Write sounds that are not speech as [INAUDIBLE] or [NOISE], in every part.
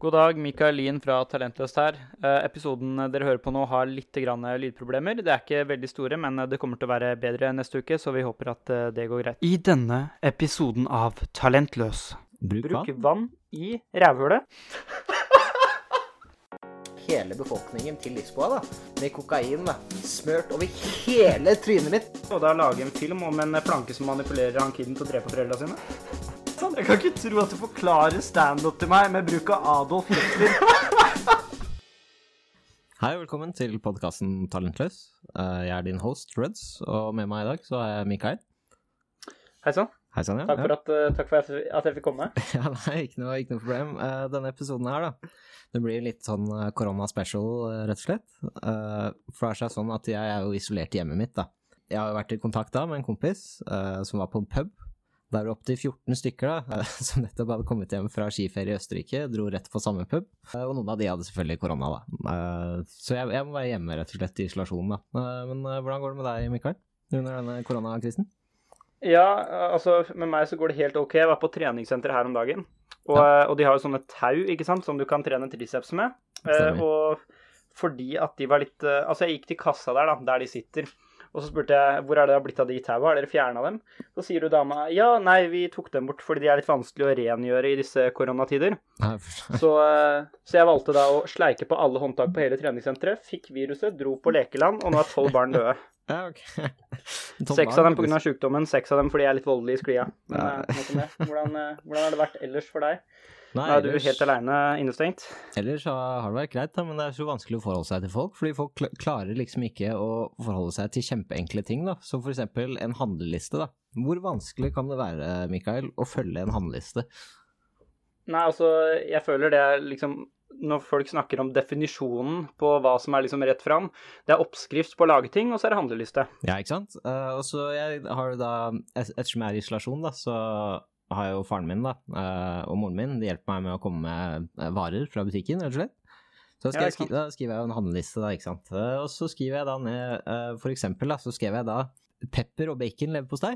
God dag, Mikael Lien fra Talentløst her. Eh, episoden dere hører på nå har litt grann lydproblemer. Det er ikke veldig store, men det kommer til å være bedre neste uke, så vi håper at eh, det går greit. I denne episoden av Talentløs Bruk Bruk vann. vann i rævhullet. [LAUGHS] hele befolkningen til Lisboa, da. Med kokain da. smørt over hele trynet mitt. Og da lage en film om en planke som manipulerer han kiden til å drepe foreldra sine. Sånn, Jeg kan ikke tro at du forklarer standup til meg med bruk av Adolf Hitler. [LAUGHS] Hei og velkommen til podkasten Talentløs. Eh, Jeg er din host, Reds, og med meg i dag så er jeg Mikael. Hei sann. Hei sann, ja. Takk for at, eh, takk for at jeg- at jeg fikk komme. [LAUGHS] Ja, nei, ikke noe, ikke noe problem. Eh, Denne episoden her, da. Det blir litt sånn korona special, eh, rett og slett. Eh, For det er seg sånn at jeg er jo isolert i hjemmet mitt, da. Jeg har jo vært i kontakt da med en kompis eh, som var på en pub. Der var opptil 14 stykker da, [LAUGHS] som nettopp hadde kommet hjem fra skiferie i Østerrike, dro rett på samme pub. Eh, Og noen av de hadde selvfølgelig korona, da. Eh, Så jeg, jeg må være hjemme, rett og slett, i isolasjon, da. Eh, Men hvordan går det med deg, Mikael? Under denne koronakrisen? Ja, altså med meg så går det helt ok. Jeg var på treningssenteret her om dagen. Og, ja. og de har jo sånne tau ikke sant, som du kan trene triceps med. Stemmer. og fordi at de var litt Altså, jeg gikk til kassa der, da, der de sitter. Og så spurte jeg hvor er det har blitt av de taua, har dere fjerna dem? Så sier du dama ja, nei, vi tok dem bort fordi de er litt vanskelig å rengjøre i disse koronatider. Så, eh, så jeg valgte da å sleike på alle håndtak på hele treningssenteret, fikk viruset, dro på lekeland, og nå er tolv barn døde. [LAUGHS] Ja. Seks av dem pga. sykdommen, seks av dem fordi jeg er litt voldelig i sklia. Men Ja. eh. Hvordan, eh, hvordan har det vært ellers for deg? Nei, Nå er du helt aleine innestengt. Ellers så har det vært greit, da, men det er så vanskelig å forholde seg til folk. Fordi folk klarer liksom ikke å forholde seg til kjempeenkle ting, da. Som eksempel en handleliste, da. Hvor vanskelig kan det være, Mikael, å følge en handleliste? Nei, altså, jeg føler det er liksom Når folk snakker om definisjonen på hva som er liksom rett fram, det er oppskrift på å lage ting, og så er det handleliste. Ja, ikke sant? Uh, og så jeg har du da, et- ettersom jeg er i isolasjon, da, så har jo faren min da, eh, og moren min de hjelper meg med å komme med eh, varer fra butikken, rett og slett. Så Ja, jeg da skriver jeg jo en handleliste, da, ikke sant. Eh, og så skriver jeg da ned, for eksempel, da, så skrev jeg da pepper og bacon leverpostei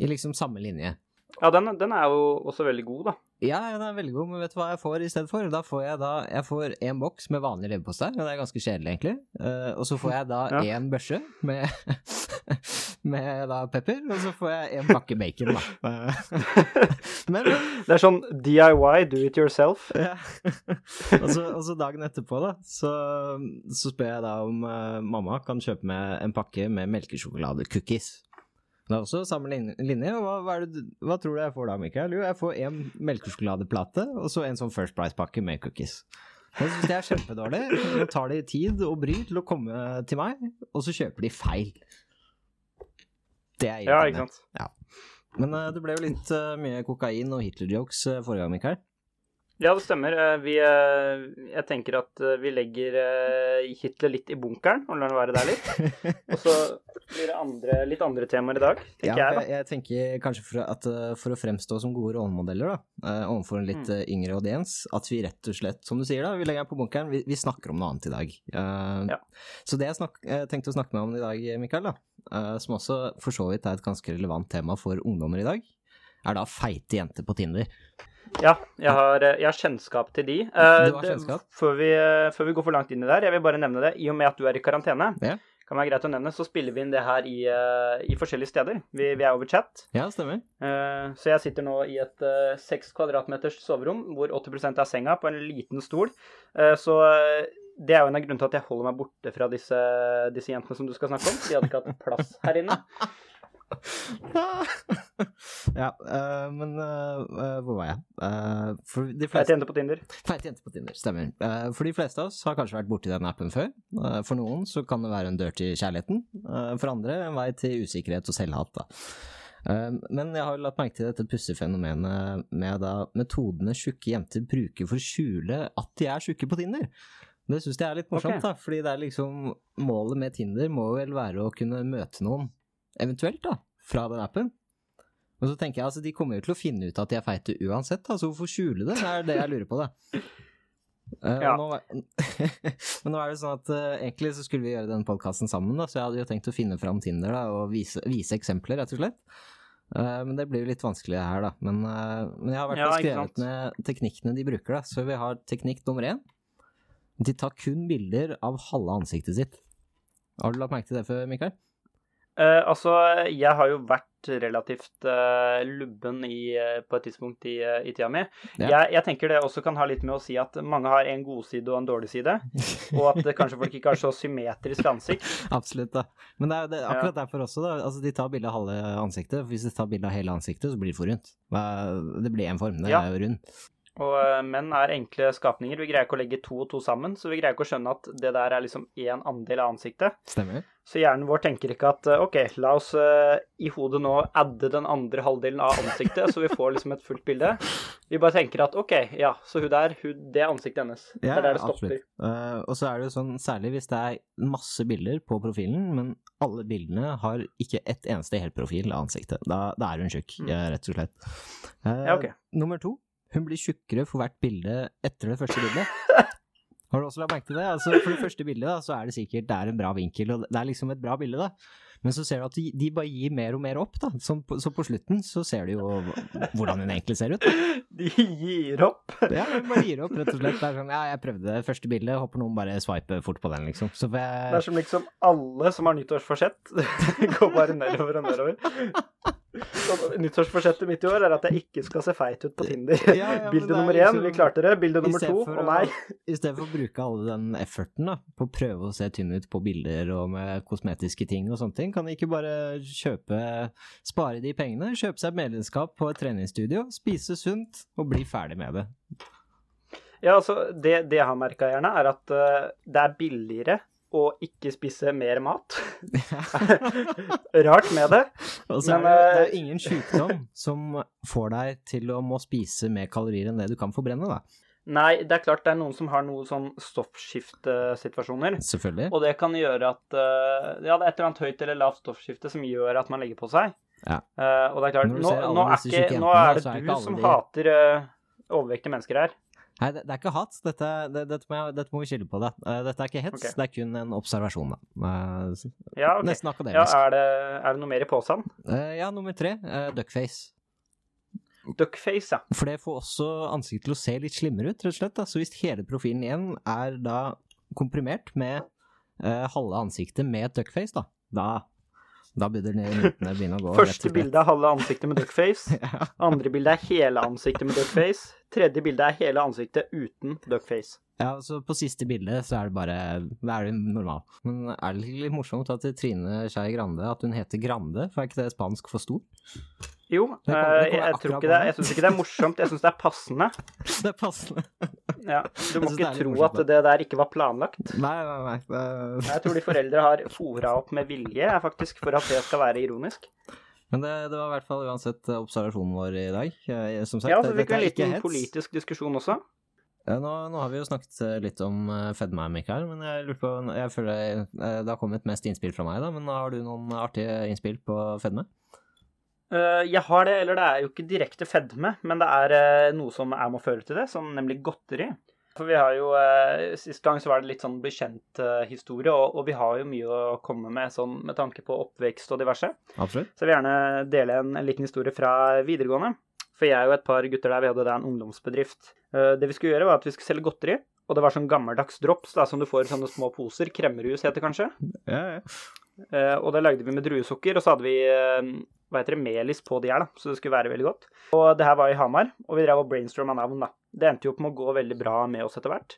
i liksom samme linje. Ja, den, den er jo også veldig god, da. Ja, ja, den er veldig god, men vet du hva jeg får i stedet for? Da får jeg da jeg får en boks med vanlig leverpostei, og det er ganske kjedelig, egentlig. Uh, og så får jeg da [LAUGHS] Ja. en børse med, [LAUGHS] med da pepper, og så får jeg en pakke bacon, da. [LAUGHS] men Det er sånn DIY, do it yourself. ja. og, så, og så dagen etterpå, da, så, så spør jeg da om uh, mamma kan kjøpe meg en pakke med melkesjokolade-cookies. Det er også samme linje. og Hva, det, hva tror du jeg får da, Mikael? Jo, jeg får en melkesjokoladeplate og så en sånn First Price-pakke med cookies. Jeg synes det er kjempedårlig. Nå tar de tid og bry til å komme til meg, og så kjøper de feil. Det er Ja, ikke sant. Men eh, det ble jo litt eh, mye kokain og Hitler-jokes uh, forrige gang, Mikael. Ja, det stemmer. Eh, Vi, eh, jeg tenker at eh, vi legger Hitler litt i bunkeren og lar den være der litt. [LAUGHS] Og så blir det andre, litt andre temaer i dag, tenker Ja, jeg, da. jeg, tenker kanskje for, at, for å fremstå som gode rollemodeller da, overfor en litt Mm. yngre audiens, at vi rett og slett, som du sier da, vi legger den på bunkeren, vi, vi snakker om noe annet i dag. Uh, Ja. Så det jeg snak, tenkte å snakke med om i dag, Mikael, da, uh, som også for så vidt er et ganske relevant tema for ungdommer i dag, er da feite jenter på Tinder. Ja, jeg har, eh, jeg har kjennskap til de. Uh, har det- Før vi, eh, før vi går for langt inn i det her, jeg vil bare nevne det. I og med at du er i karantene, Ja. kan være greit å nevne, så spiller vi inn det her i, uh, i forskjellige steder. Vi, vi er over chat. Ja, stemmer. Uh, Så jeg sitter nå i et seks kvadratmeters soverom, hvor 80% er senga, på en liten stol. Så det er jo en av grunnene til at jeg holder meg borte fra disse, disse jentene som du skal snakke om. De hadde ikke hatt plass her inne. [LAUGHS] [LAUGHS] ja, uh, men uh, hvor var jeg? Uh, for de Feit jente på Tinder. Feit jente på Tinder, stemmer. For de fleste av oss har kanskje vært borti den appen før. For noen så kan det være en dør til kjærligheten, for andre en vei til usikkerhet og selvhat. Men jeg har lagt merke til dette pussige fenomenet med da metodene tjukke jenter bruker for å skjule at de er tjukke på Tinder. Det syns jeg er litt morsomt, okay. da, fordi det er liksom målet med Tinder må vel være å kunne møte noen, eventuelt, da, fra den appen. Og så tenker jeg altså, de kommer jo til å finne ut at de er feite uansett, da, så hvorfor skjule det? Det er det jeg lurer på, da. Uh, Ja. nå, [LAUGHS] men nå er det sånn at uh, egentlig så skulle vi gjøre denne podkasten sammen, da, så jeg hadde jo tenkt å finne fram Tinder da, og vise, vise eksempler, rett og slett. Uh, men det blir jo litt vanskelig her, da. Men, men jeg har vært Ja, skrevet ned teknikkene de bruker, da. Så vi har teknikk nummer én. De tar kun bilder av halve ansiktet sitt. Har du lagt merke til det før, Mikael? Eh, altså, jeg har jo vært relativt uh, lubben i, uh, på et tidspunkt i, i tida mi. Ja. Jeg, jeg tenker det også kan ha litt med å si at mange har en godside og en dårlig side. Og at kanskje folk ikke har så symmetrisk ansikt. [LAUGHS] Absolutt, da. Men det er det er akkurat derfor også, da. Altså, de tar bilde av halve ansiktet. Hvis de tar bilde av hele ansiktet, så blir det for rundt. Det blir én form, det Ja. er jo rund. Og eh, menn er enkle skapninger. Vi greier ikke å legge to og to sammen, så vi greier ikke å skjønne at det der er liksom én andel av ansiktet. Stemmer. Så hjernen vår tenker ikke at eh, OK, la oss uh, i hodet nå adde den andre halvdelen av ansiktet, så vi får liksom et fullt bilde. Vi bare tenker at OK, ja, så hun der, hun, det er ansiktet hennes. det er der det stopper. Eh, og så er det jo sånn, særlig hvis det er masse bilder på profilen, men alle bildene har ikke ett eneste helprofil av ansiktet. Da, da er hun tjukk, Mm. rett og slett. Uh, Ja, ok. Nummer to, hun blir tjukkere for hvert bilde etter det første bildet. [LAUGHS] Har du også lagt merke til det? Altså, for det første bildet da, så er det sikkert det er en bra vinkel, og det er liksom et bra bilde, da. Men så ser du at de, de bare gir mer og mer opp, da. Så på, så på slutten så ser du jo hvordan hun egentlig ser ut. [LAUGHS] De gir opp. Ja, hun bare gir opp, rett og slett. Det er sånn, ja, jeg prøvde det første bildet, håper noen bare swiper fort på den, liksom. Så får Det er som liksom alle som har nyttårsforsett, [LAUGHS] går bare nedover og nedover. Så nyttårsforsettet mitt i år er at jeg ikke skal se feit ut på Tinder. Ja, ja, [LAUGHS] Bilde er nummer én, liksom- vi klarte det. Bilde nummer to, å- nei. I stedet for å bruke alle den efforten da, på å prøve å se tynn ut på bilder og med kosmetiske ting og sånne ting, kan de ikke bare kjøpe, spare de pengene, kjøpe seg et medlemskap på et treningsstudio, spise sunt og bli ferdig med det. Ja, altså, det, det jeg har merka gjerne, er at uh, det er billigere å ikke spise mer mat. [LAUGHS] [LAUGHS] Rart med det. Altså, Men, det, det er eh, ingen sykdom som får deg til å må spise mer kalorier enn det du kan forbrenne, da. Nei, det er klart det er noen som har noen sånn stoffskiftesituasjoner. Selvfølgelig. Og det kan gjøre at eh, Ja, det er et eller annet høyt eller lavt stoffskifte som gjør at man legger på seg. Ja. Uh, og det er klart, nå, nå, er ikke, nå er det du som de- hater uh, overvektige mennesker her. Nei, det, det er ikke hat. Dette, det, dette, må, jeg, dette må vi skille på. Det. Eh, Dette er ikke hets, okay. det er kun en observasjon. Da. Eh, Ja, okay. Nesten Ja, akademisk. er det, er det noe mer i posen? Eh, ja, nummer tre, duckface. Duckface, ja. For det får også ansiktet til å se litt slimmere ut, rett og slett. Da. Så hvis hele profilen igjen er da komprimert med uh, halve ansiktet med et duckface, da, da, da burde de myntene begynne å gå. Første bildet bilde er halve ansiktet med duckface. [LAUGHS] Andre bilde er hele ansiktet med duckface. Tredje bilde er hele ansiktet uten duckface. Ja, så på siste bilde så er det bare er det normal. Men er det litt morsomt at Trine Skei Grande at hun heter Grande? For er ikke det spansk for stor? Jo, Det kommer- eh, det kommer jeg, tror ikke det, jeg syns ikke det er morsomt, jeg syns det er passende. [LAUGHS] Det er passende. Ja, du må ikke tro morsomt, at det der ikke var planlagt. Nei, nei, nei. Det... Jeg tror de foreldre har fora opp med vilje, faktisk, for at det skal være ironisk. Men det, det var i hvert fall uansett observasjonen vår i dag. Eh, Som sagt, Ja, så fikk vi en liten politisk diskusjon også. Ja, nå, nå har vi jo snakket eh, litt om eh, fedme, Mikael, men jeg lurer på Jeg føler eh, det har kommet mest innspill fra meg, da, men har du noen artige innspill på fedme? Jeg har det, eller det er jo ikke direkte fedme, men det er noe som er må føre til det, som nemlig godteri. For vi har jo, Sist gang så var det litt sånn bekjent-historie, og, og vi har jo mye å komme med sånn med tanke på oppvekst og diverse. Absolutt. Så jeg vil gjerne dele en, en liten historie fra videregående. For jeg og et par gutter der, vi hadde da en ungdomsbedrift. Eh, det vi skulle gjøre, var at vi skulle selge godteri. Og det var sånn gammeldags drops da, som du får i sånne små poser. Kremmerhus heter det kanskje. Ja, ja. Eh, og det lagde vi med druesukker, og så hadde vi eh, hva heter det, melis på de her, da, så det skulle være veldig godt. Og det her var i Hamar, og vi drev og brainstorma navn, da. Det endte jo opp med å gå veldig bra med oss etter hvert,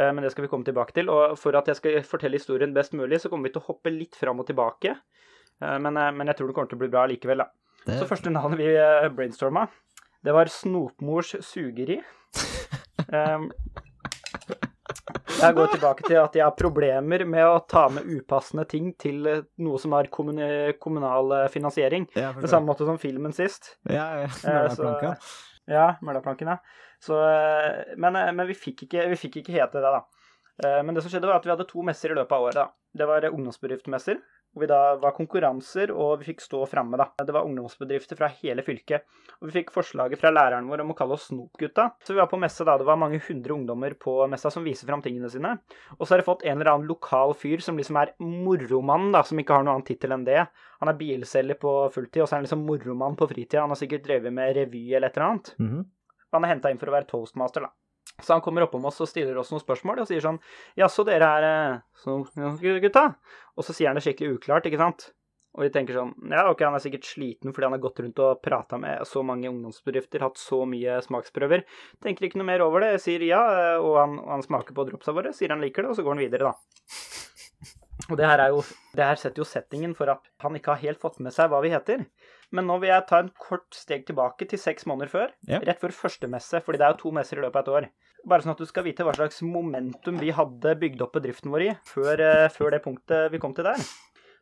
men det skal vi komme tilbake til. Og for at jeg skal fortelle historien best mulig, så kommer vi til å hoppe litt fram og tilbake. Men, men jeg tror det kommer til å bli bra likevel, da. Det, Så første navnet vi brainstorma, det var Snopmors sugeri. Um, jeg går tilbake til at jeg har problemer med å ta med upassende ting til eh, noe som har kommunal eh, finansiering. ja, På samme måte som filmen sist. Ja, ja. Mølaplanken. Ja, Mølaplanken, ja. Så, eh, men eh, men vi, fikk ikke, vi fikk ikke hete det, da. Eh, Men det som skjedde, var at vi hadde to messer i løpet av året. da. Det var ungdomsbedriftmesser, hvor vi da var konkurranser, og vi fikk stå framme, da. Det var ungdomsbedrifter fra hele fylket. Og vi fikk forslaget fra læreren vår om å kalle oss Snopgutta. Så vi var på messa da, det var mange hundre ungdommer på messa som viser fram tingene sine. Og så har de fått en eller annen lokal fyr som liksom er moromann, da, som ikke har noen annen tittel enn det. Han er bilselger på fulltid, og så er han liksom moromann på fritida. Han har sikkert drevet med revy eller et eller annet. Mhm. Han er henta inn for å være toastmaster, da. Så han kommer oppom oss og stiller oss noen spørsmål og sier sånn Jaså, dere er sånn så, gutta? Og så sier han det skikkelig uklart, ikke sant? Og vi tenker sånn Ja, ok, han er sikkert sliten fordi han har gått rundt og prata med så mange ungdomsbedrifter, hatt så mye smaksprøver. Tenker ikke noe mer over det, sier ja, eh, og han, han smaker på dropsa våre, sier han liker det, og så går han videre, da. Og det her, er jo, det her setter jo settingen for at han ikke har helt fått med seg hva vi heter. Men nå vil jeg ta en kort steg tilbake til seks måneder før, Ja. rett før første messe, fordi det er jo to messer i løpet av et år. Bare sånn at du skal vite hva slags momentum vi hadde bygd opp bedriften vår i før, eh, før det punktet vi kom til der.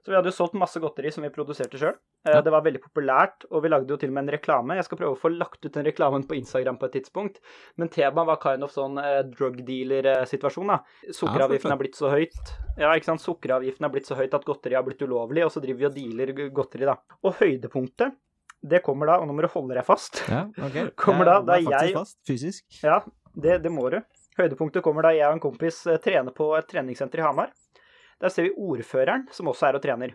Så vi hadde jo solgt masse godteri som vi produserte sjøl. Ja. Det var veldig populært, og vi lagde jo til og med en reklame. Jeg skal prøve å få lagt ut den reklamen på Instagram på et tidspunkt, men temaet var kind of sånn eh, drug dealer-situasjon, da. Sukkeravgiften er blitt så høyt. Ja, ikke sant. Sukkeravgiften er blitt så høyt at godteri har blitt ulovlig, og så driver vi og dealer godteri, da. Og høydepunktet, det kommer da, og nå må du holde deg fast. Ja, ok. [LAUGHS] Kommer da, da faktisk jeg- fast, fysisk. Ja, det, det må du. Høydepunktet kommer da jeg og en kompis eh, trener på et treningssenter i Hamar. Der ser vi ordføreren, som også er og trener.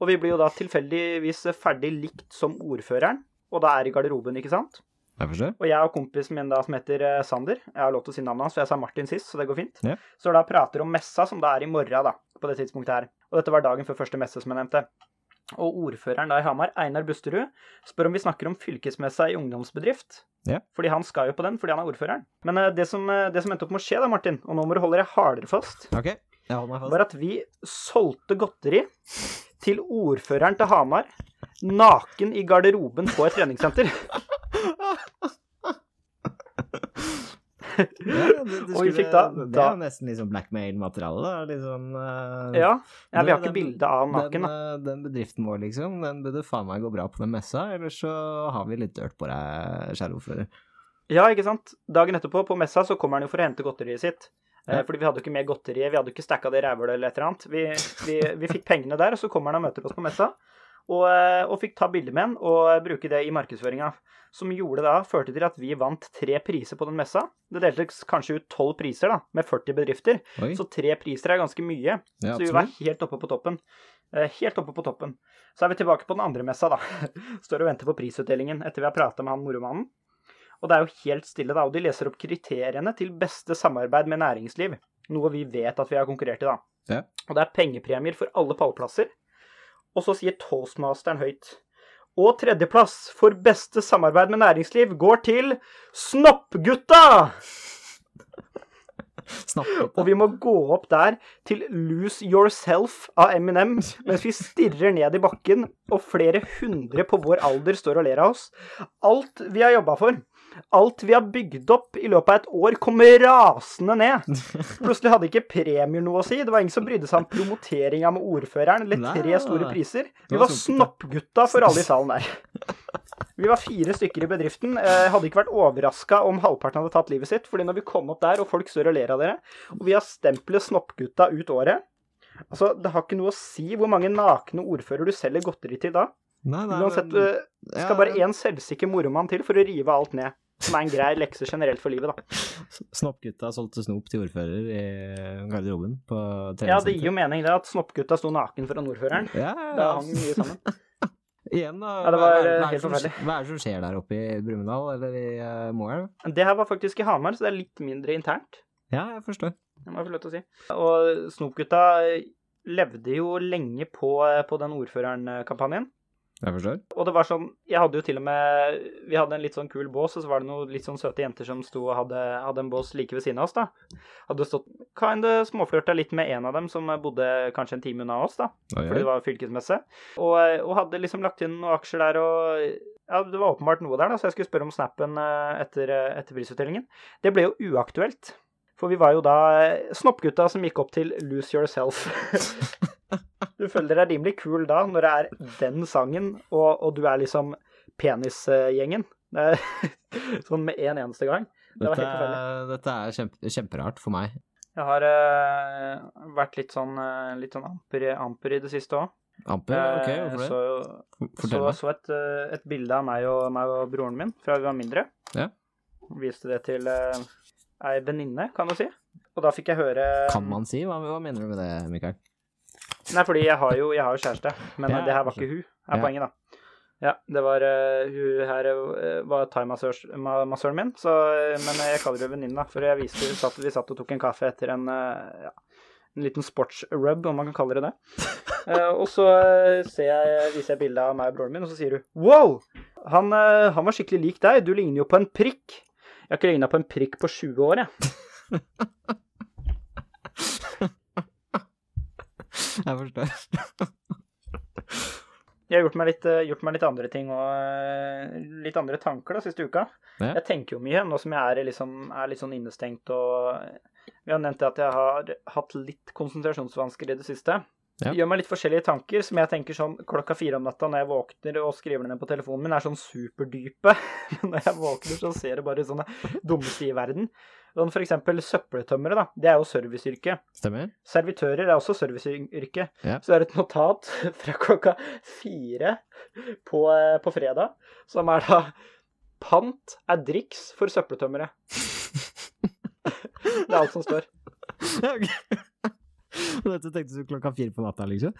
Og vi blir jo da tilfeldigvis ferdig likt som ordføreren, og da er i garderoben, ikke sant? Jeg forstår. Og jeg og kompisen min da, som heter eh, Sander, jeg har lov til å si navnet hans, for jeg sa Martin sist, så det går fint, Ja. så da prater om messa, som da er i morgen, da, på det tidspunktet her. Og dette var dagen før første messe, som jeg nevnte. Og ordføreren da i Hamar, Einar Busterud, spør om vi snakker om fylkesmessa i ungdomsbedrift. Ja. Fordi han skal jo på den, fordi han er ordføreren. Men eh, det som, eh, det som endte opp med å skje da, Martin, og nå må du holde deg hardere fast, Ok, var at vi solgte godteri til ordføreren til Hamar, naken i garderoben på et treningssenter. [LAUGHS] Ja, det, det skulle, fikk da- det er jo nesten sånn blackmail-materiale, liksom, eh, Ja, ja vi har ikke bilde av naken, den, eh, den bedriften vår, liksom, den burde faen meg gå bra på den messa, ellers så har vi litt dirt på deg, kjære ordfører. Ja, ikke sant? Dagen etterpå, på messa, så kommer han jo for å hente godteriet sitt. Eh, Ja. Fordi vi hadde jo ikke mer godteri, vi hadde jo ikke stacka det rævhølet eller et eller annet. Vi, vi, vi fikk pengene der, og så kommer han og møter oss på messa. Og, eh, og fikk ta bilde med han og bruke det i markedsføringa. Som gjorde da, førte til at vi vant tre priser på den messa. Det deltes kanskje ut tolv priser, da, med 40 bedrifter. Oi, Så tre priser er ganske mye. ja, Så vi var helt oppe på toppen. Eh, Helt oppe på toppen. Så er vi tilbake på den andre messa, da. [LAUGHS] Står og venter på prisutdelingen etter vi har prata med han moromannen. Og det er jo helt stille, da. Og de leser opp kriteriene til beste samarbeid med næringsliv. Noe vi vet at vi har konkurrert i, da. Ja. Og det er pengepremier for alle pallplasser. Og så sier toastmasteren høyt. Og tredjeplass for beste samarbeid med næringsliv går til Snoppgutta! Snoppgutta. Og vi må gå opp der til Lose Yourself av Eminem mens vi stirrer ned i bakken, og flere hundre på vår alder står og ler av oss. Alt vi har jobba for, alt vi har bygd opp i løpet av et år, kom rasende ned. [LAUGHS] Plutselig hadde ikke premier noe å si. Det var ingen som brydde seg om promoteringa med ordføreren eller tre store priser. Vi var snoppgutta for alle i salen der. Vi var fire stykker i bedriften. Jeg hadde ikke vært overraska om halvparten hadde tatt livet sitt. fordi når vi kom opp der, og folk står og ler av dere, og vi har stempelet Snoppgutta ut året Altså, Det har ikke noe å si hvor mange nakne ordfører du selger godteri til da. Nei, nei, Uansett, men- skal ja, bare én selvsikker moromann til for å rive alt ned. Som er en grei lekse generelt for livet, da. Snoppgutta solgte snop til ordfører i garderoben på Ja, det gir jo mening det at Snoppgutta sto naken foran ordføreren. Ja, Det ja, hang mye sammen. [LAUGHS] Igjen, da. Ja, det var, hva, er- eh, hva, er helt som, forferdelig. hva er det som skjer der oppe i Brumunddal, eller i uh, Moelv? Det her var faktisk i Hamar, så det er litt mindre internt. Ja, jeg forstår. Det må jeg få lov til å si. Og Snopgutta levde jo lenge på, på den ordføreren-kampanjen. Jeg forstår. Og det var sånn Jeg hadde jo til og med Vi hadde en litt sånn kul bås, og så var det noen litt sånn søte jenter som sto og hadde, hadde en bås like ved siden av oss, da. Hadde stått kinda småflørta litt med en av dem som bodde kanskje en time unna oss, da. Oi, Fordi det var fylkesmesse. Og, og hadde liksom lagt inn noen aksjer der og Ja, det var åpenbart noe der, da, så jeg skulle spørre om snappen eh, etter, eh, etter prisutdelingen. Det ble jo uaktuelt. For vi var jo da snoppgutta som gikk opp til Lose Yourself. [LAUGHS] du føler deg rimelig kul da, når det er den sangen, og, og du er liksom penisgjengen. [LAUGHS] Sånn med en eneste gang. Det var Dette, dette er kjempe, kjemperart for meg. Jeg har uh, vært litt sånn, uh, litt sånn amper, amper i det siste òg. Amper? Ok, hvorfor det? Så, Fortell så, meg. så et, eh, et bilde av meg og, meg og broren min fra vi var mindre. Ja. Viste det til uh, ei venninne, kan du si. Og da fikk jeg høre Kan man si? Hva, hva mener du med det, Mikael? Nei, fordi jeg har jo, jeg har jo kjæreste, men Ja, det her var ikke hun, er Ja. poenget, da. Ja, det var uh, Hun her eh, var thaimassøren min, så, eh, men jeg kaller henne venninna. For jeg viste, vi satt, vi satt og tok en kaffe etter en, uh, ja, en liten sportsrub, om man kan kalle det det. Uh, [LAUGHS] og så ser jeg, viser jeg bilde av meg og broren min, og så sier hun Wow! Han, han var skikkelig lik deg. Du ligner jo på en prikk. Jeg har ikke ligna på en prikk på 20 år, jeg. [LAUGHS] [LAUGHS] Jeg forstår. Jeg har gjort meg litt, eh, gjort meg litt andre ting og eh, litt andre tanker da siste uka. Ja. Jeg tenker jo mye nå som jeg er, liksom, er litt sånn innestengt og Vi har nevnt det at jeg har hatt litt konsentrasjonsvansker i det siste. Ja. Gjør meg litt forskjellige tanker som jeg tenker sånn klokka fire om natta når jeg våkner og skriver ned på telefonen min, er sånn superdype. [LAUGHS] Men når jeg våkner, så ser jeg bare sånne dummeste i verden. Sånn for eksempel søppeltømmere, da. Det er jo serviceyrke. Stemmer? Servitører er også serviceyrke. Ja. Så det er et notat [LAUGHS] fra klokka fire på, eh, på fredag, som er da Pant er driks for søppeltømmere. det er alt som står. [LAUGHS] [LAUGHS] Dette tenkte du klokka fire på natta, liksom?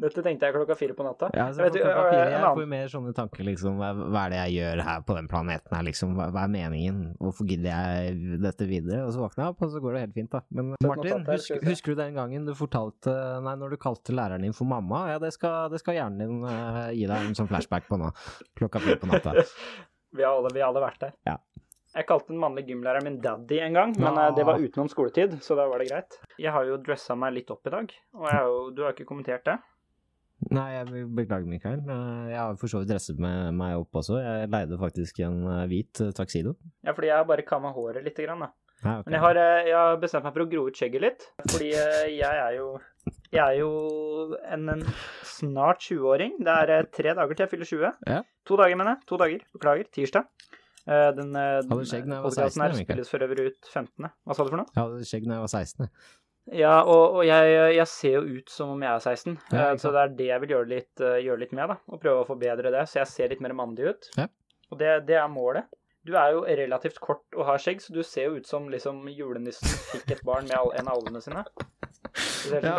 Dette tenkte jeg klokka fire på natta. Ja, så Jeg vet, klokka øh, fire, en jeg får mer sånne tanker, liksom. Hva, er det jeg gjør her på den planeten her, liksom? Hva, hva er meningen? Hvorfor gidder jeg dette videre? Og så våkner jeg opp, og så går det helt fint, da. Men Martin, notat her, skal husk, vi se. husker du den gangen du fortalte Nei, når du kalte læreren din for mamma? Ja, det skal, det skal hjernen din uh, gi deg en sånn flashback på nå. Klokka fire på natta. [LAUGHS] Vi har alle, vi har alle vært der. Ja. Jeg kalte den mannlige gymlæreren min daddy en gang, men Ah. eh, det var utenom skoletid, så da var det greit. Jeg har jo dressa meg litt opp i dag, og jeg har jo, du har ikke kommentert det. Nei, jeg vil beklage, Mikael. Eh, Jeg har for så vidt dresset med meg opp også. Jeg leide faktisk en eh, hvit eh. Ja, fordi jeg har bare kamma håret lite grann, da. Ja, okay. Men jeg har, jeg har bestemt meg for å gro ut skjegget litt, fordi jeg er jo jeg er jo en, en snart 20-åring. Det er tre dager til jeg fyller 20. Ja. To dager, mener jeg. To dager. Beklager. Tirsdag. Den, Den, Hadde skjegg når jeg var podcasten 16, her Mikael. spilles for øvrig ut 15. Hva sa du for noe? Jeg hadde skjegg da jeg var 16. Ja, og, og jeg, jeg ser jo ut som om jeg er 16, Ja, eh, så det er det jeg vil gjøre litt, eh, gjøre litt med, da. Og prøve å forbedre det, så jeg ser litt mer mandig ut. Ja. Og det, det er målet. Du er jo relativt kort og har skjegg, så du ser jo ut som liksom julenissen fikk et barn med all, en av alvene sine. Ja,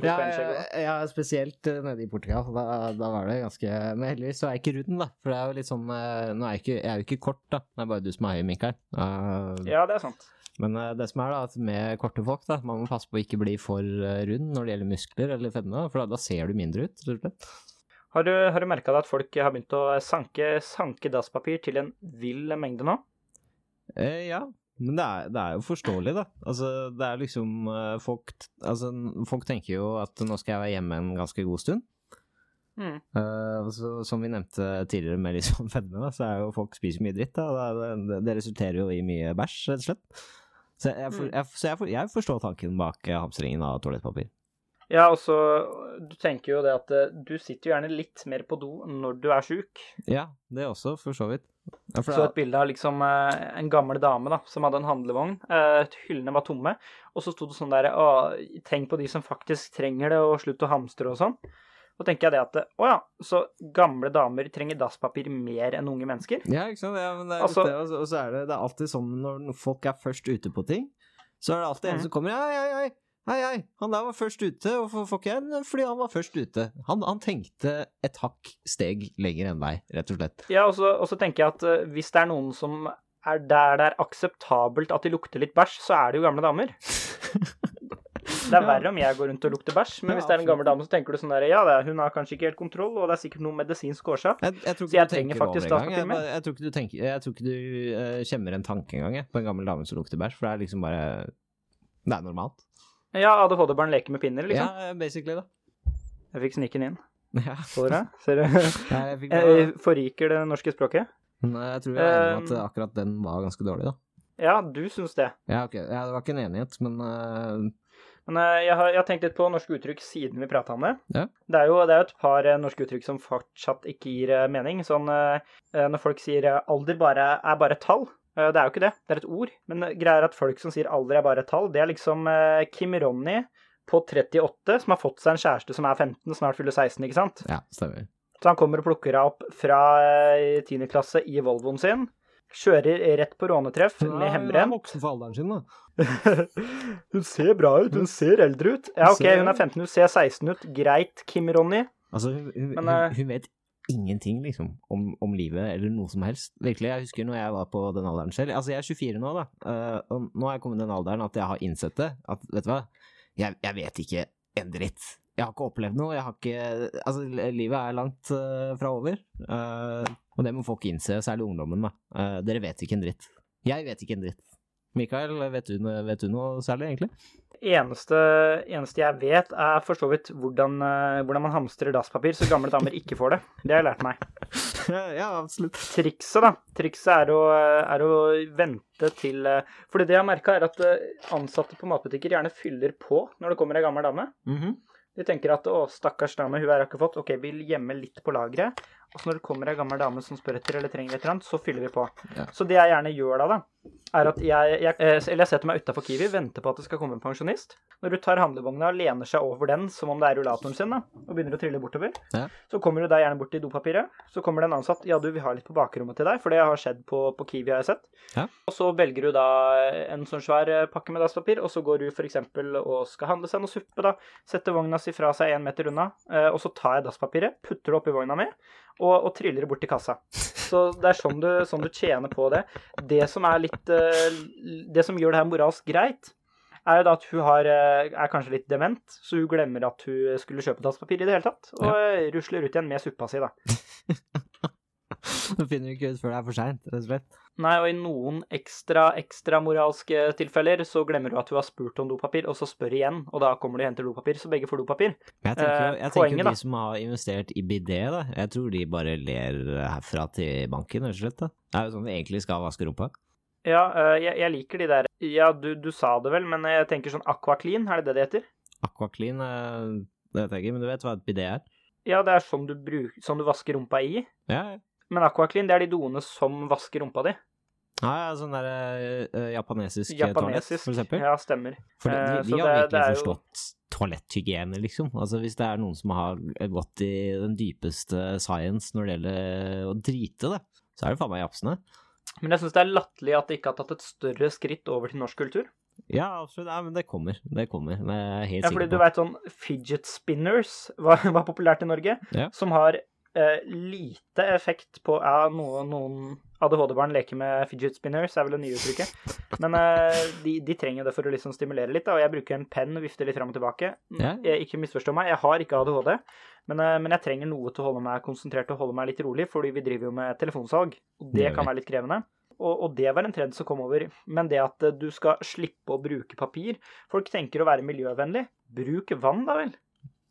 Ja, ja, ja, spesielt eh, nede i Portugal. Da, da var det ganske Men heldigvis så er jeg ikke rund, da. For det er jo litt sånn Nå er jeg ikke, jeg er jo ikke kort, da. Det er bare du som er høy, Mikael. Uh, Ja, det er sant. Men eh, det som er da, at med korte folk, da, man må passe på å ikke bli for eh, rund når det gjelder muskler eller fedme, for da, da ser du mindre ut, rett og slett. Har du, har du merka at folk har begynt å sanke, sanke dasspapir til en vill mengde nå? Eh, ja, men det er, det er jo forståelig, da. Altså, det er liksom eh, folk, altså, folk tenker jo at nå skal jeg være hjemme en ganske god stund. Mm. Uh, så, som vi nevnte tidligere med liksom fedme, da, så er jo folk spiser mye dritt. Da. Det, det, det resulterer jo i mye bæsj, rett og slett. Så jeg, for, Mm. jeg, så jeg, for, jeg forstår tanken bak eh, hamstringen av toalettpapir. Ja, og så Du tenker jo det at eh, du sitter jo gjerne litt mer på do når du er sjuk. Ja, det også, for så vidt. Ja, for Så et bilde av liksom eh, en gammel dame da, som hadde en handlevogn. Eh, hyllene var tomme. Og så sto det sånn der Å, tenk på de som faktisk trenger det, og slutt å hamstre og sånn. Så tenker jeg det at Å ja, så gamle damer trenger dasspapir mer enn unge mennesker? Ja, ikke sant. Ja, men det er Altså- det, og så- er det, det er alltid sånn når folk er først ute på ting, så er det alltid en Mhm. som kommer Hei, hei, hei, hei, hei, han der var først ute. Hvorfor får ikke jeg? Fordi han var først ute. Han, han tenkte et hakk steg lenger enn deg, rett og slett. Ja, og så, og så tenker jeg at eh, hvis det er noen som er der det er akseptabelt at de lukter litt bæsj, så er det jo gamle damer. [LAUGHS] Det er verre om jeg går rundt og lukter bæsj, men hvis det er en gammel dame, så tenker du sånn der Ja, det hun har kanskje ikke helt kontroll, og det er sikkert noe medisinsk årsak. Jeg, jeg Så jeg trenger faktisk dasspapir Jeg, jeg tror ikke du, tenker, jeg tror ikke du uh, kjemmer en tanke engang på en gammel dame som lukter bæsj, for det er liksom bare Det er normalt. Ja, ADHD-barn leker med pinner, liksom. Ja, basically, da. Jeg fikk sniken inn. [LAUGHS] Ja. Så dere? Ser du? [LAUGHS] Nei, jeg fikk Jeg forriker det norske språket. Eh, jeg tror jeg er enig om at Um, akkurat den var ganske dårlig, da. Ja, du syns det. Ja, ok. Ja, det var ikke en enighet, men eh, Men eh, jeg har, jeg har tenkt litt på norske uttrykk siden vi prata om det. Ja. Det er jo det er et par eh, norske uttrykk som fortsatt ikke gir eh, mening. Sånn når folk sier alder bare, er bare et tall. Det er jo ikke det, det er et ord. Men greier er at folk som sier alder er bare et tall, det er liksom Kim Ronny på 38 som har fått seg en kjæreste som er 15, snart fyller 16, ikke sant? Ja, stemmer. Så han kommer og plukker henne opp fra eh, 10. klasse i Volvoen sin. Kjører rett på rånetreff med Hun er voksen for alderen sin, da. [LAUGHS] hun ser bra ut, hun ser eldre ut. Ja, OK, hun er 15, hun ser 16 ut. Greit, Kim Ronny. Altså, hun, hun, Men, hun, eh, hun vet ingenting, liksom, om, om livet eller noe som helst. Virkelig, jeg husker når jeg var på den alderen selv. Altså, jeg er 24 nå, da. eh, og nå er jeg kommet i den alderen at jeg har innsett det. At, vet du hva, jeg, jeg vet ikke en dritt. Jeg har ikke opplevd noe. Jeg har ikke Altså, livet er langt uh, fra over. eh, og det må folk innse, særlig ungdommen, da. Eh, dere vet ikke en dritt. Jeg vet ikke en dritt. Mikael, vet du, vet du noe særlig, egentlig? Eneste, eneste jeg vet, er for så vidt hvordan, eh, hvordan man hamstrer dasspapir så gamle damer ikke får det. Det har jeg lært meg. [LAUGHS] ja, absolutt. Trikset, da. Trikset er å, er å vente til For Fordi det jeg har merka, er at eh, ansatte på matbutikker gjerne fyller på når det kommer ei gammel dame. Mhm. De tenker at å, stakkars dame, hun har ikke fått. Ok, vi gjemme litt på lageret. Og så når det kommer ei gammel dame som spør etter eller trenger et eller annet, så fyller vi på. Ja. Så det jeg gjerne gjør da, da, er at jeg, jeg eh, Eller jeg setter meg utafor Kiwi, venter på at det skal komme en pensjonist. Når du tar handlevogna og lener seg over den som om det er rullatoren sin, da, og begynner å trille bortover, Ja. så kommer du da gjerne bort til dopapiret. Så kommer det en ansatt. Ja, du, vi har litt på bakrommet til deg, for det har skjedd på, på Kiwi, har jeg sett. Ja. Og så velger du da en sånn svær eh, pakke med dasspapir, og så går du f.eks. og skal handle seg noe suppe, da. Setter vogna si fra seg én meter unna, eh, og så tar jeg dasspapiret, putter det oppi vogna mi, og, og triller det bort til kassa. Så det er sånn du, sånn du tjener på det. Det som er litt eh, Det som gjør det her moralsk greit, er jo da at hun har, eh, er kanskje litt dement, så hun glemmer at hun skulle kjøpe dasspapir i det hele tatt, og ja. rusler ut igjen med suppa si, da. [LAUGHS] [LAUGHS] Du finner ikke ut før det er for seint, rett og slett. Nei, og i noen ekstra, ekstra moralske tilfeller så glemmer du at du har spurt om dopapir, og så spør igjen, og da kommer du og henter dopapir, så begge får dopapir. Jeg tenker, Eh, jeg tenker poenget, de som har investert i bidé, da. Jeg tror de bare ler herfra til banken, rett og slett. da. Det er jo sånn vi egentlig skal vaske rumpa. Ja, eh, jeg, jeg liker de der Ja, du, du sa det vel, men jeg tenker sånn Aquaclean, er det det det heter? Aquaclean, eh, det vet jeg ikke, men du vet hva et bidé er? Ja, det er sånn du, bruk, sånn du vasker rumpa i. Ja, ja. Men Aquaclean, det er de doene som vasker rumpa di. Ja, ja, sånn der uh, japanesisk, toalett, for eksempel. Ja, stemmer. For de, eh, de, de har det- virkelig det er jo- forstått toaletthygiene, liksom. Altså Hvis det er noen som har gått i den dypeste science når det gjelder å drite, da, så er det faen meg japsene. Men jeg syns det er latterlig at de ikke har tatt et større skritt over til norsk kultur. Ja, absolutt. Ja, men det kommer. Det kommer. Det er helt Ja, fordi du veit sånn fidget spinners var, [LAUGHS] var populært i Norge, Ja. som har eh, lite effekt på Ja, noen, noen ADHD-barn leker med fidget spinners, er vel det nye uttrykket. Men eh, de, de trenger det for å liksom stimulere litt, da, og jeg bruker en penn og vifter litt fram og tilbake. Jeg, ikke misforstå meg, jeg har ikke ADHD, men, eh, men jeg trenger noe til å holde meg konsentrert og holde meg litt rolig, fordi vi driver jo med telefonsalg, og Det kan være litt krevende. Og, og det var en trend som kom over. Men det at eh, du skal slippe å bruke papir Folk tenker å være miljøvennlig. Bruk vann, da vel.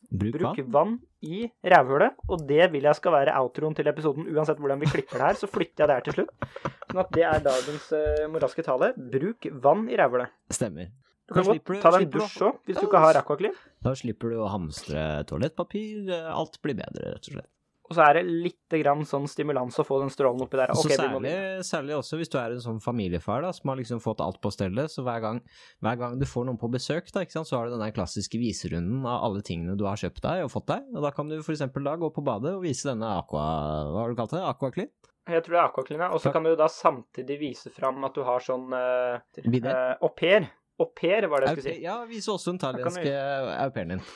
Bruk Bruk vann. vann i rævhullet, og det vil jeg skal være outroen til episoden. Uansett hvordan vi klipper det her, så flytter jeg det her til slutt. Sånn at det er dagens uh, moralske tale. Bruk vann i rævhullet. Stemmer. Du kan godt ta deg en dusj òg, hvis du ikke har aquaclean. Da slipper du å hamstre toalettpapir. eh, Alt blir bedre, rett og slett. Og så er det litt grann sånn stimulans å få den strålen oppi der. Okay, særlig, særlig også hvis du er en sånn familiefar da, som har liksom fått alt på stellet, så hver gang, hver gang du får noen på besøk, da, ikke sant, så har du den der klassiske viserunden av alle tingene du har kjøpt deg og fått deg, og da kan du for eksempel da gå på badet og vise denne aqua... Hva har du kalt det? Aquaclean? Jeg tror det er aquaclean, ja. Og så kan du da samtidig vise fram at du har sånn uh? Au pair. Au pair var det jeg skulle si. Ja, vise også den thailandske au pairen din.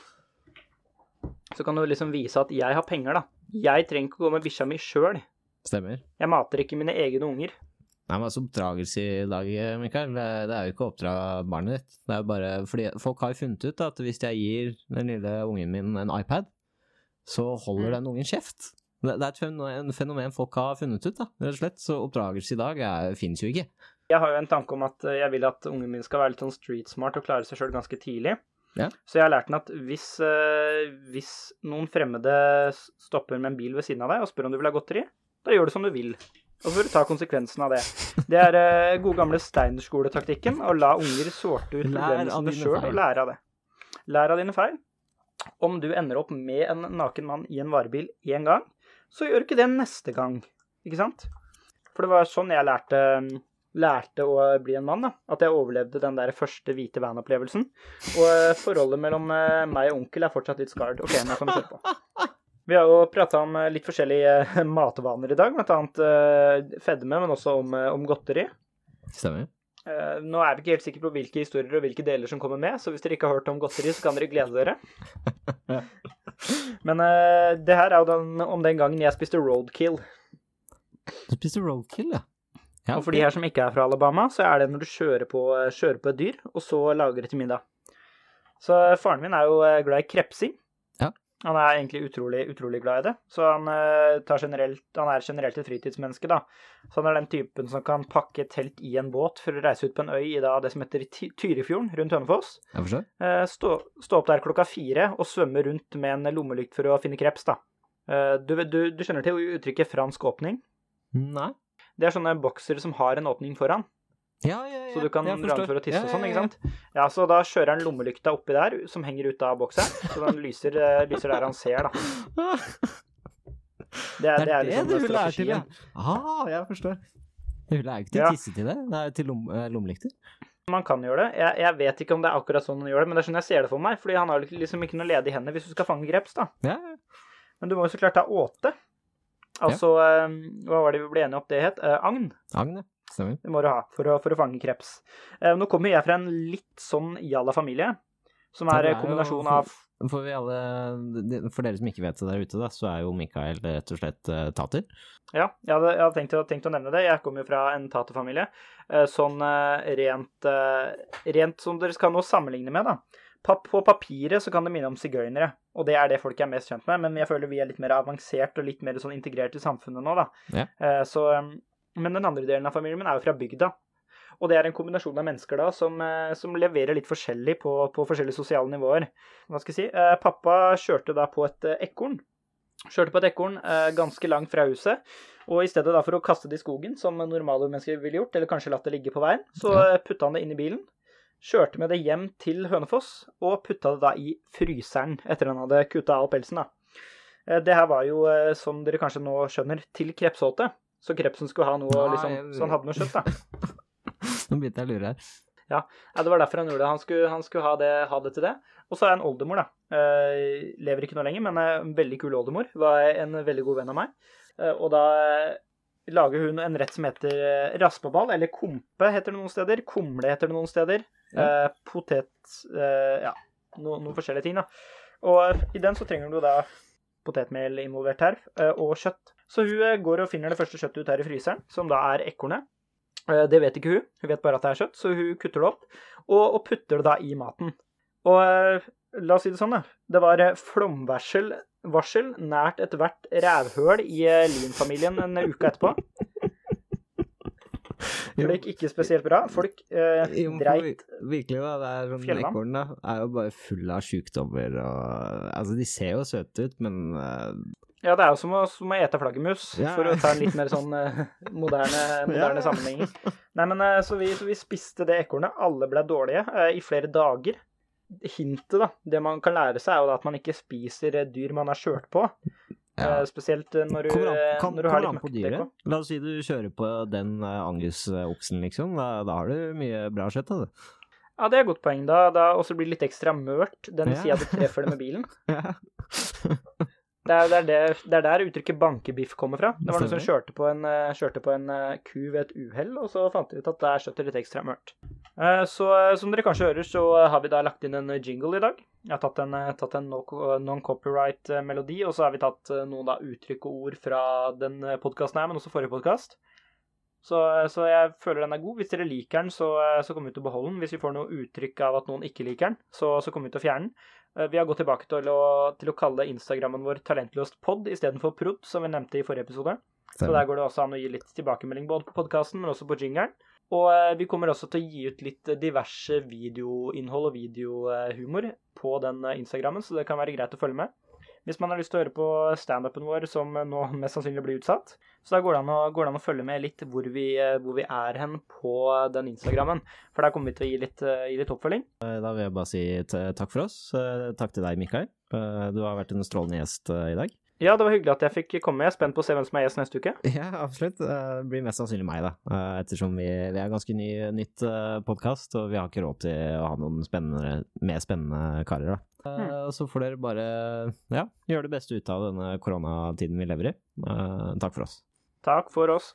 Så kan du liksom vise at jeg har penger, da. Jeg trenger ikke å gå med bikkja mi sjøl. Stemmer. Jeg mater ikke mine egne unger. Nei, men altså oppdragelse i dag, Mikael, det er jo ikke å oppdra barnet ditt. Det er jo bare fordi folk har jo funnet ut at hvis jeg gir den lille ungen min en iPad, så holder Mm. den ungen kjeft. Det det er et fenomen, folk har funnet ut, da, rett og slett. Så oppdragelse i dag fins jo ikke. Jeg har jo en tanke om at eh, jeg vil at ungen min skal være litt sånn street smart og klare seg sjøl ganske tidlig. Ja. Så jeg har lært den at hvis, eh, hvis noen fremmede stopper med en bil ved siden av deg og spør om du vil ha godteri, da gjør du som du vil. Og så får du ta konsekvensen av det. Det er uh, gode gamle Steinerskoletaktikken å la unger sorte ut problemene sjøl og lære av det. Lær av dine feil. Om du ender opp med en naken mann i en varebil én gang, så gjør du ikke det neste gang. Ikke sant? For det var sånn jeg lærte lærte å bli en mann, da. At jeg overlevde den der første hvite van-opplevelsen. Og eh, forholdet mellom eh, meg og onkel er fortsatt litt scarred. OK, nå kan vi kjøre på. [LAUGHS] Vi har jo prata om eh, litt forskjellige matvaner i dag, blant annet fedme, men også om, om godteri. Stemmer. Eh, nå er vi ikke helt sikre på hvilke historier og hvilke deler som kommer med, så hvis dere ikke har hørt om godteri, så kan dere glede dere. [LAUGHS] Men det her er jo den, om den gangen jeg spiste roadkill. Du spiste roadkill, ja. Ja Og for de her som ikke er fra Alabama, så er det når du kjører på, kjører på et dyr, og så lager det til middag. Så faren min er jo eh, glad i krepsing. Ja. Han er egentlig utrolig, utrolig glad i det. Så han, eh, tar generelt, han er generelt et fritidsmenneske, da. Så han er den typen som kan pakke telt i en båt for å reise ut på en øy i da, det som heter Ty- Tyrifjorden, rundt Hønefoss. Eh, Stå, stå opp der klokka fire og svømme rundt med en lommelykt for å finne kreps, da. Eh, Du, du, du skjønner til uttrykket fransk åpning? Nei. Det er sånne boksere som har en åpning foran. Ja, ja, ja. Så du kan dra den for å tisse og sånn, ikke sant? Ja, så da kjører han lommelykta oppi der, som henger ut av boksen, Så den lyser, eh, lyser der han ser, da. ja. Det er, det er liksom det du vil lære til, ja. Ah, jeg forstår. Det er jo ikke til å tisse til det, det er til lom, eh, lommelykter. Man kan gjøre det. Jeg, jeg vet ikke om det er akkurat sånn han gjør det, men det er sånn jeg ser det for meg. Fordi han har liksom ikke noe ledige hender hvis du skal fange greps, da. Ja. Men du må jo så klart ha åte. Altså, eh, hva var det vi ble enige om det het? Eh, agn. Agn, ja. Stemmer. Det må du ha for å, for å fange kreps. Eh, nå kommer jeg fra en litt sånn jalla-familie, som er er jo- kombinasjon av For, vi alle, for dere som ikke vet det der ute, da, så er jo Mikael rett og slett uh, tater. Ja, jeg hadde, jeg hadde tenkt, å, tenkt å nevne det. Jeg kommer jo fra en taterfamilie. Uh, Sånn uh, rent, rent som dere skal nå sammenligne med, da. På papiret så kan det minne om sigøynere, og det er det folk er mest kjent med. Men jeg føler vi er litt mer avansert og litt mer sånn integrert i samfunnet nå, da. Ja. Eh, Så, eh, men den andre delen av familien min er jo fra bygda. Og det er en kombinasjon av mennesker da som, eh, som leverer litt forskjellig på, på forskjellige sosiale nivåer. Hva skal jeg si? Pappa kjørte da på et ekorn. Kjørte på et ekorn ganske langt fra huset. Og i stedet da for å kaste det i skogen, som normale mennesker ville gjort, eller kanskje latt det ligge på veien, så putta han det inn i bilen. Kjørte med det hjem til Hønefoss, og putta det da i fryseren etter han hadde kutta av pelsen. da. Eh, Det her var jo, eh, som dere kanskje nå skjønner, til krepsåte. Så krepsen skulle ha noe, liksom, så han hadde noe kjøtt, da. [LAUGHS] Nå begynte jeg å lure her. Ja, det var derfor han gjorde det. Han skulle, han skulle ha, det, ha det til det. Og så er en oldemor, da. Eh, lever ikke nå lenger, men en veldig kul oldemor. Var en veldig god venn av meg. Og da lager hun en rett som heter raspeball, eller kompe heter det noen steder. Kumle heter det noen steder. Eh, potet eh, Ja, no, noen forskjellige ting, da. Og i den så trenger du da potetmel involvert her, eh, og kjøtt. Så hun eh, går og finner det første kjøttet ut her i fryseren, som da er ekornet. Eh, Det vet ikke hun, hun vet bare at det er kjøtt, så hun kutter det opp og, og putter det da i maten. Og eh, la oss si det sånn, da. Det var eh, flomvarsel varsel nært ethvert rævhøl i eh, Lien-familien en uke etterpå. For det gikk ikke spesielt bra. Folk eh, Jo, dreit Virkelig, da. Det er sånn Ekorn er jo bare full av sjukdommer og Altså, de ser jo søte ut, men eh, Ja, det er jo som å, som å ete flaggermus, Ja. for å ta en litt mer sånn eh, moderne, [LAUGHS] moderne Ja. sammenhenger. Nei, men eh, så vi, så vi spiste det ekornet. Alle ble dårlige eh, i flere dager. Hintet, da, det man kan lære seg, er jo at man ikke spiser eh, dyr man er kjørt på. Ja. Eh, spesielt eh, når du, Kommer an, eh, kan, når du har litt møkkdekk. La oss si du kjører på den Angus-oksen, liksom. Da, da har du mye bra kjøtt av det. Ja, det er et godt poeng. Da, da også blir det litt ekstra mørt den Ja. sida du treffer det med bilen. [LAUGHS] Ja. Det er, det, er det, det er der uttrykket bankebiff kommer fra. Det var noen som kjørte på en, kjørte på en ku ved et uhell, og så fant de ut at der kjøttet litt ekstra mørkt. Eh, Så som dere kanskje hører, så har vi da lagt inn en jingle i dag. Jeg har tatt en, eh, tatt en non-copyright-melodi, og så har vi tatt eh, noen da uttrykk og ord fra den podkasten her, men også forrige podkast. Så, eh, så jeg føler den er god. Hvis dere liker den, så, eh, så kommer vi til å beholde den. Hvis vi får noe uttrykk av at noen ikke liker den, så, så kommer vi til å fjerne den. Eh, Vi har gått tilbake til å, til å kalle Instagrammen vår Talentløst pod istedenfor prod, som vi nevnte i forrige episode. Så der går det også an å gi litt tilbakemelding både på podkasten, men også på jingeren. Og eh, vi kommer også til å gi ut litt diverse videoinnhold og videohumor på den eh, Instagrammen, så det kan være greit å følge med. Hvis man har lyst til å høre på standupen vår, som eh, nå [LAUGHS] mest sannsynlig blir utsatt, så da går det an å, det an å følge med litt hvor vi, hvor vi er hen på den Instagrammen. For der kommer vi til å gi litt, gi litt oppfølging. Da vil jeg bare si takk for oss. Takk til deg, Mikael. Du har vært en strålende gjest i dag. Ja, det var hyggelig at jeg fikk komme. Jeg er spent på å se hvem som er gjest neste uke. [LAUGHS] Ja, absolutt. Eh, Det blir mest sannsynlig meg, da. Eh, Ettersom vi, vi er ganske ny, nytt podkast, og vi har ikke råd til å ha noen spennende, mer spennende karer, da. Mm. Så får dere bare ja, gjøre det beste ut av denne koronatiden vi lever i. Eh, Takk for oss. Takk for oss.